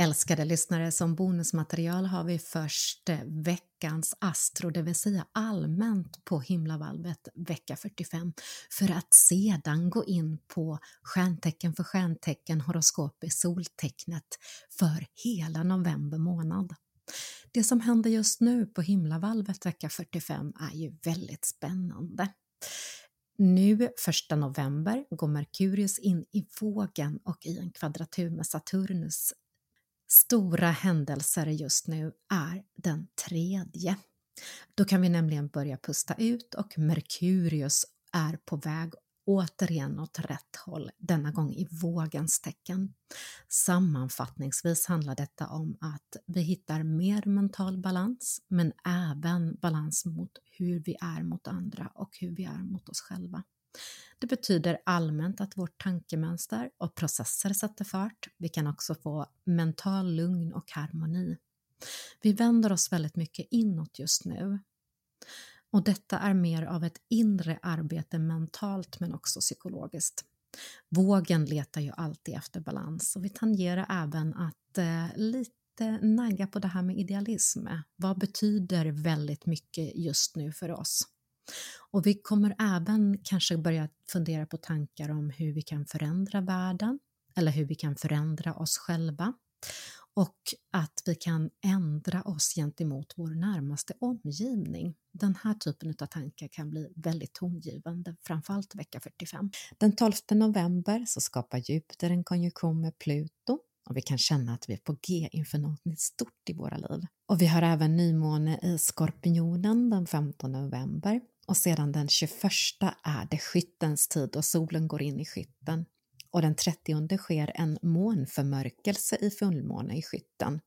Älskade lyssnare, som bonusmaterial har vi först eh, veckans astro, det vill säga allmänt på himlavalvet vecka 45, för att sedan gå in på stjärntecken för stjärntecken, horoskop i soltecknet för hela november månad. Det som händer just nu på himlavalvet vecka 45 är ju väldigt spännande. Nu, 1 november, går Merkurius in i vågen och i en kvadratur med Saturnus stora händelser just nu är den tredje. Då kan vi nämligen börja pusta ut och Merkurius är på väg återigen åt rätt håll, denna gång i vågens tecken. Sammanfattningsvis handlar detta om att vi hittar mer mental balans, men även balans mot hur vi är mot andra och hur vi är mot oss själva. Det betyder allmänt att vårt tankemönster och processer sätter fart. Vi kan också få mental lugn och harmoni. Vi vänder oss väldigt mycket inåt just nu. Och detta är mer av ett inre arbete mentalt men också psykologiskt. Vågen letar ju alltid efter balans och vi tangerar även att eh, lite nagga på det här med idealism. Vad betyder väldigt mycket just nu för oss? Och vi kommer även kanske börja fundera på tankar om hur vi kan förändra världen eller hur vi kan förändra oss själva och att vi kan ändra oss gentemot vår närmaste omgivning. Den här typen av tankar kan bli väldigt tongivande, framförallt vecka 45. Den 12 november så skapar Jupiter en konjunktion med Pluto och vi kan känna att vi är på G inför något stort i våra liv. Och vi har även nymåne i Skorpionen den 15 november och sedan den 21 är det skyttens tid och solen går in i skytten och den 30 sker en månförmörkelse i fullmåne i skytten.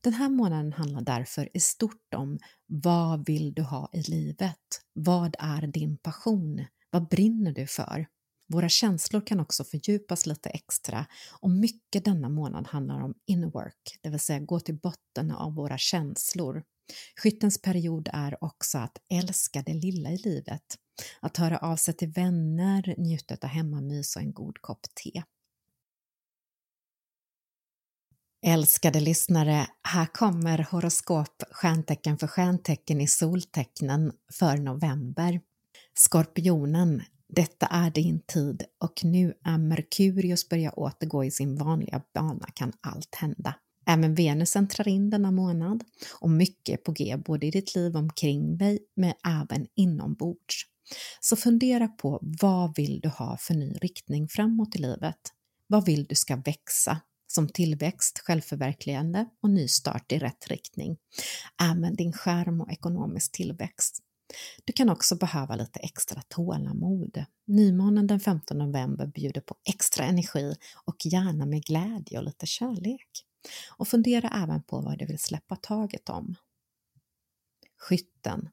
Den här månaden handlar därför i stort om vad vill du ha i livet? Vad är din passion? Vad brinner du för? Våra känslor kan också fördjupas lite extra och mycket denna månad handlar om inner work, det vill säga gå till botten av våra känslor. Skyttens period är också att älska det lilla i livet, att höra av sig till vänner, njuta av hemmamys och en god kopp te. Älskade lyssnare, här kommer horoskop stjärntecken för stjärntecken i soltecknen för november. Skorpionen, detta är din tid och nu är Merkurius börjar återgå i sin vanliga bana kan allt hända. Även Venus entrar in denna månad och mycket är på G både i ditt liv omkring dig men även inombords. Så fundera på vad vill du ha för ny riktning framåt i livet? Vad vill du ska växa? Som tillväxt, självförverkligande och nystart i rätt riktning. Även din skärm och ekonomisk tillväxt. Du kan också behöva lite extra tålamod. Nymånen den 15 november bjuder på extra energi och gärna med glädje och lite kärlek. Och fundera även på vad du vill släppa taget om. Skytten.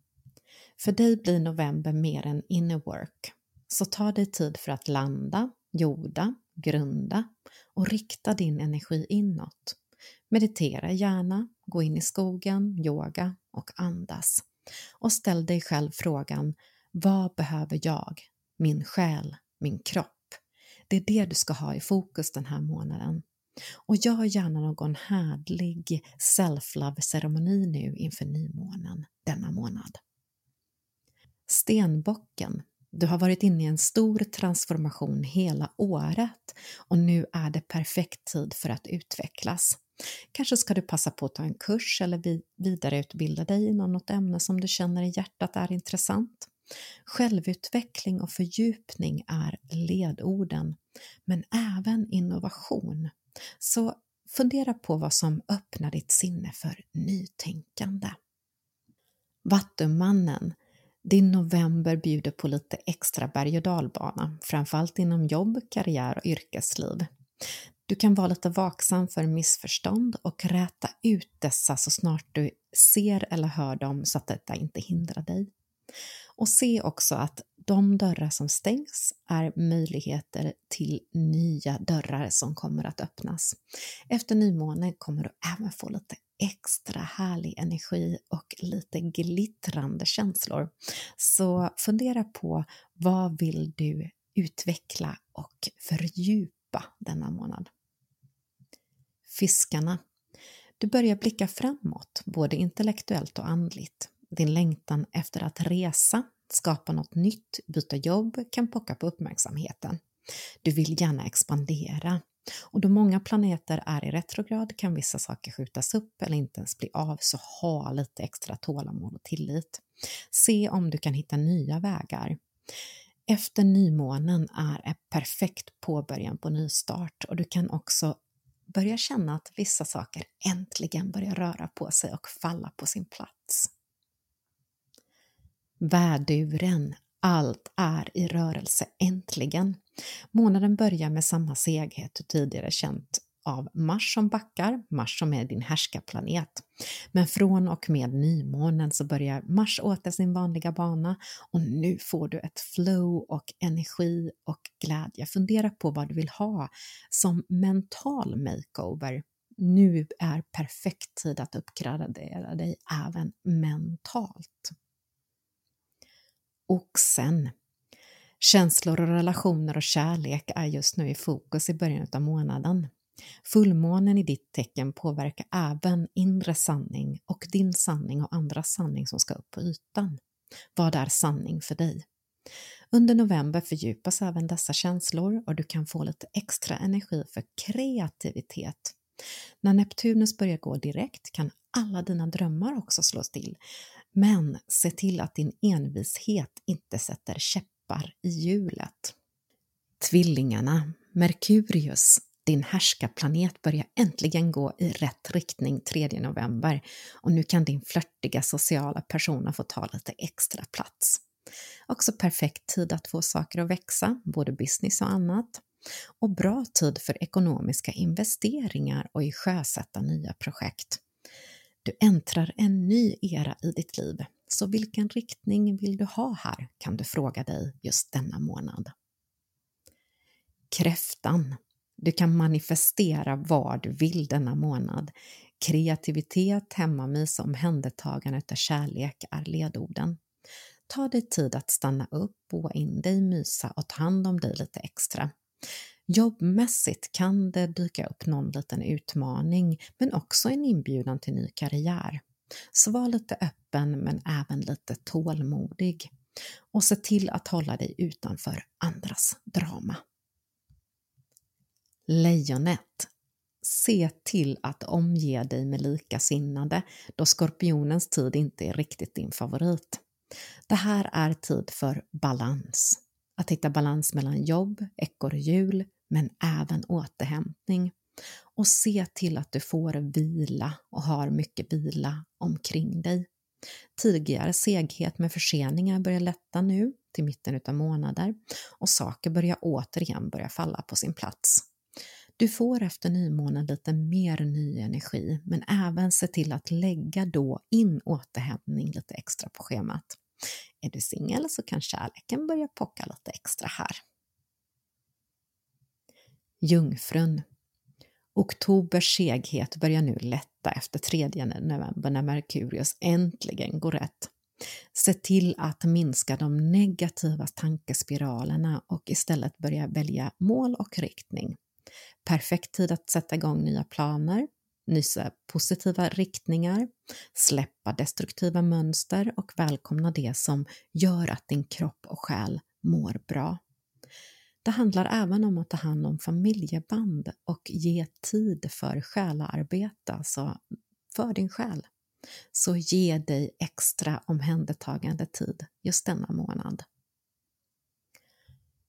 För dig blir november mer en inner work, så ta dig tid för att landa, jorda, grunda och rikta din energi inåt. Meditera gärna, gå in i skogen, yoga och andas. Och ställ dig själv frågan, vad behöver jag, min själ, min kropp? Det är det du ska ha i fokus den här månaden. Och gör gärna någon härlig self-love-ceremoni nu inför nymånen denna månad. Stenbocken. Du har varit inne i en stor transformation hela året och nu är det perfekt tid för att utvecklas. Kanske ska du passa på att ta en kurs eller vidareutbilda dig inom något ämne som du känner i hjärtat är intressant. Självutveckling och fördjupning är ledorden, men även innovation. Så fundera på vad som öppnar ditt sinne för nytänkande. Vattumannen, din november bjuder på lite extra berg och dalbana, framförallt inom jobb, karriär och yrkesliv. Du kan vara lite vaksam för missförstånd och räta ut dessa så snart du ser eller hör dem så att detta inte hindrar dig. Och se också att de dörrar som stängs är möjligheter till nya dörrar som kommer att öppnas. Efter nymånen kommer du även få lite extra härlig energi och lite glittrande känslor. Så fundera på vad vill du utveckla och fördjupa denna månad? Fiskarna. Du börjar blicka framåt, både intellektuellt och andligt. Din längtan efter att resa, skapa något nytt, byta jobb kan pocka på uppmärksamheten. Du vill gärna expandera. Och då många planeter är i retrograd kan vissa saker skjutas upp eller inte ens bli av, så ha lite extra tålamod och tillit. Se om du kan hitta nya vägar. Efter nymånen är en perfekt påbörjan på nystart och du kan också börja känna att vissa saker äntligen börjar röra på sig och falla på sin plats. Värduren, allt är i rörelse äntligen. Månaden börjar med samma seghet du tidigare känt av Mars som backar, Mars som är din härskarplanet. Men från och med nymånen så börjar Mars åter sin vanliga bana och nu får du ett flow och energi och glädje. Fundera på vad du vill ha som mental makeover. Nu är perfekt tid att uppgradera dig även mentalt. Oxen Känslor och relationer och kärlek är just nu i fokus i början av månaden. Fullmånen i ditt tecken påverkar även inre sanning och din sanning och andras sanning som ska upp på ytan. Vad är sanning för dig? Under november fördjupas även dessa känslor och du kan få lite extra energi för kreativitet. När Neptunus börjar gå direkt kan alla dina drömmar också slås till. Men se till att din envishet inte sätter käppar i hjulet. Tvillingarna, Merkurius, din härskarplanet börjar äntligen gå i rätt riktning 3 november och nu kan din flörtiga sociala persona få ta lite extra plats. Också perfekt tid att få saker att växa, både business och annat. Och bra tid för ekonomiska investeringar och i sjösätta nya projekt. Du äntrar en ny era i ditt liv, så vilken riktning vill du ha här kan du fråga dig just denna månad. Kräftan du kan manifestera vad du vill denna månad. Kreativitet, hemmamys och omhändertagande av kärlek är ledorden. Ta dig tid att stanna upp, boa in dig, mysa och ta hand om dig lite extra. Jobbmässigt kan det dyka upp någon liten utmaning men också en inbjudan till ny karriär. Så var lite öppen men även lite tålmodig. Och se till att hålla dig utanför andras drama. Lejonet. Se till att omge dig med likasinnade då skorpionens tid inte är riktigt din favorit. Det här är tid för balans. Att hitta balans mellan jobb, ekorrhjul, men även återhämtning. Och se till att du får vila och har mycket vila omkring dig. Tidigare seghet med förseningar börjar lätta nu till mitten av månader och saker börjar återigen börja falla på sin plats. Du får efter nymånen lite mer ny energi, men även se till att lägga då in återhämtning lite extra på schemat. Är du singel så kan kärleken börja pocka lite extra här. Jungfrun Oktobers seghet börjar nu lätta efter 3 november när Merkurius äntligen går rätt. Se till att minska de negativa tankespiralerna och istället börja välja mål och riktning. Perfekt tid att sätta igång nya planer, nysa positiva riktningar, släppa destruktiva mönster och välkomna det som gör att din kropp och själ mår bra. Det handlar även om att ta hand om familjeband och ge tid för själarbete, alltså för din själ. Så ge dig extra omhändertagande tid just denna månad.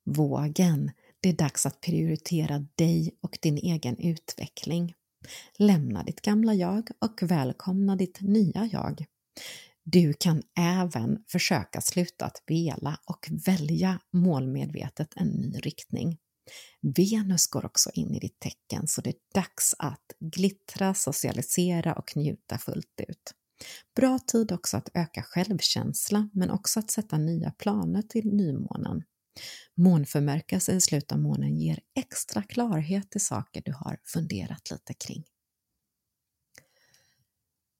Vågen det är dags att prioritera dig och din egen utveckling. Lämna ditt gamla jag och välkomna ditt nya jag. Du kan även försöka sluta att vela och välja målmedvetet en ny riktning. Venus går också in i ditt tecken så det är dags att glittra, socialisera och njuta fullt ut. Bra tid också att öka självkänsla men också att sätta nya planer till nymånen. Månförmörkelse i slutet av månen ger extra klarhet till saker du har funderat lite kring.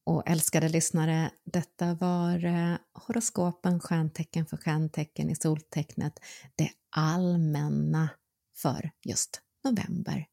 Och älskade lyssnare, detta var eh, horoskopen stjärntecken för stjärntecken i soltecknet, det allmänna för just november.